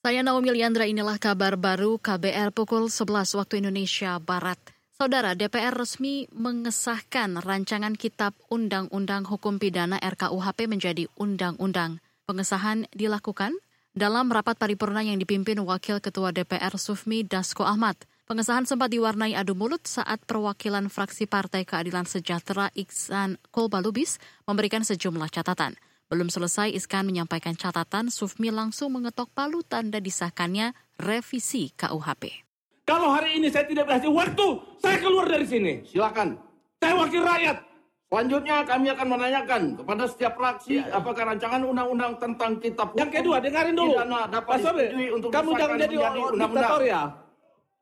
Saya Naomi Liandra, inilah kabar baru KBR pukul 11 waktu Indonesia Barat. Saudara, DPR resmi mengesahkan rancangan Kitab Undang-Undang Hukum Pidana RKUHP menjadi undang-undang. Pengesahan dilakukan dalam rapat paripurna yang dipimpin Wakil Ketua DPR Sufmi Dasko Ahmad. Pengesahan sempat diwarnai adu mulut saat perwakilan fraksi Partai Keadilan Sejahtera Iksan Kolbalubis memberikan sejumlah catatan. Belum selesai Iskan menyampaikan catatan, Sufmi langsung mengetok palu tanda disahkannya revisi KUHP. Kalau hari ini saya tidak berhasil waktu, saya keluar dari sini. Silakan. Saya wakil rakyat. Selanjutnya kami akan menanyakan kepada setiap fraksi Ya. apakah rancangan undang-undang tentang kitab Yang kedua, dengarin dulu. pidana dapat Pak Sobe, untuk kamu jangan jadi undang-undang. diktator ya.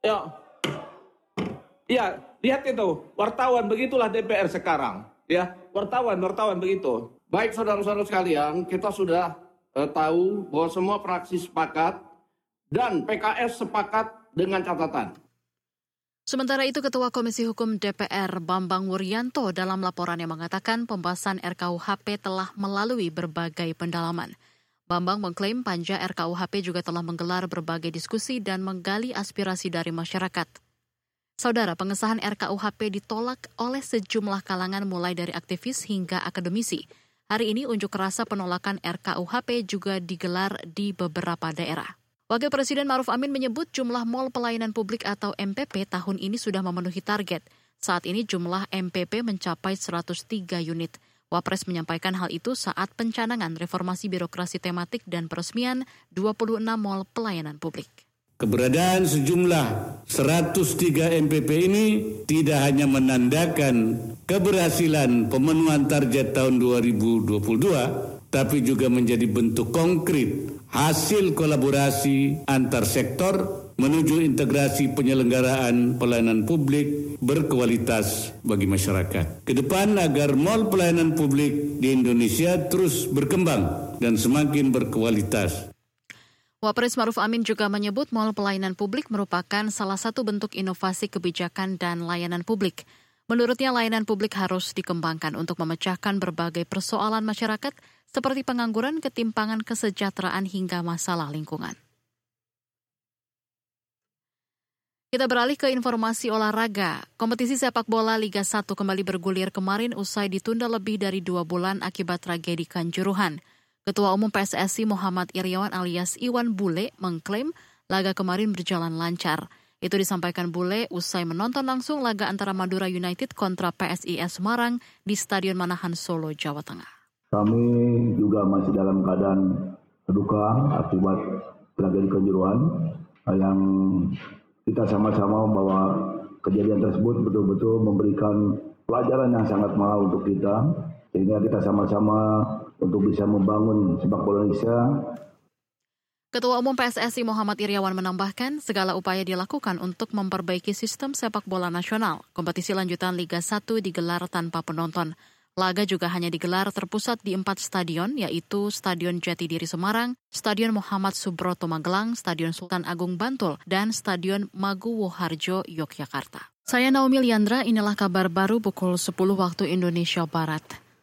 Ya. Ya, lihat itu. Wartawan begitulah DPR sekarang. Ya, wartawan, wartawan begitu. Baik saudara-saudara sekalian, kita sudah eh, tahu bahwa semua fraksi sepakat dan PKS sepakat dengan catatan. Sementara itu Ketua Komisi Hukum DPR Bambang Wuryanto dalam laporannya mengatakan pembahasan RKUHP telah melalui berbagai pendalaman. Bambang mengklaim panja RKUHP juga telah menggelar berbagai diskusi dan menggali aspirasi dari masyarakat. Saudara, pengesahan RKUHP ditolak oleh sejumlah kalangan mulai dari aktivis hingga akademisi. Hari ini unjuk rasa penolakan RKUHP juga digelar di beberapa daerah. Wakil Presiden Maruf Amin menyebut jumlah mal pelayanan publik atau MPP tahun ini sudah memenuhi target. Saat ini jumlah MPP mencapai 103 unit. Wapres menyampaikan hal itu saat pencanangan reformasi birokrasi tematik dan peresmian 26 mal pelayanan publik. Keberadaan sejumlah 103 MPP ini tidak hanya menandakan keberhasilan pemenuhan target tahun 2022, tapi juga menjadi bentuk konkret hasil kolaborasi antar sektor menuju integrasi penyelenggaraan pelayanan publik berkualitas bagi masyarakat. Ke depan agar mal pelayanan publik di Indonesia terus berkembang dan semakin berkualitas. Wapres Maruf Amin juga menyebut mal pelayanan publik merupakan salah satu bentuk inovasi kebijakan dan layanan publik. Menurutnya layanan publik harus dikembangkan untuk memecahkan berbagai persoalan masyarakat seperti pengangguran, ketimpangan kesejahteraan hingga masalah lingkungan. Kita beralih ke informasi olahraga. Kompetisi sepak bola Liga 1 kembali bergulir kemarin usai ditunda lebih dari dua bulan akibat tragedi Kanjuruhan. Ketua Umum PSSI Muhammad Iriawan alias Iwan Bule mengklaim laga kemarin berjalan lancar. Itu disampaikan Bule usai menonton langsung laga antara Madura United kontra PSIS Semarang di Stadion Manahan Solo, Jawa Tengah. Kami juga masih dalam keadaan duka akibat tragedi Kanjuruhan yang kita sama-sama bahwa kejadian tersebut betul-betul memberikan pelajaran yang sangat mahal untuk kita sehingga kita sama-sama untuk bisa membangun sepak bola Indonesia Ketua Umum PSSI Muhammad Iriawan menambahkan segala upaya dilakukan untuk memperbaiki sistem sepak bola nasional. Kompetisi lanjutan Liga 1 digelar tanpa penonton. Laga juga hanya digelar terpusat di empat stadion, yaitu Stadion Jatidiri Semarang, Stadion Muhammad Subroto Magelang, Stadion Sultan Agung Bantul, dan Stadion Maguwo Harjo, Yogyakarta. Saya Naomi Liandra, inilah kabar baru pukul 10 waktu Indonesia Barat.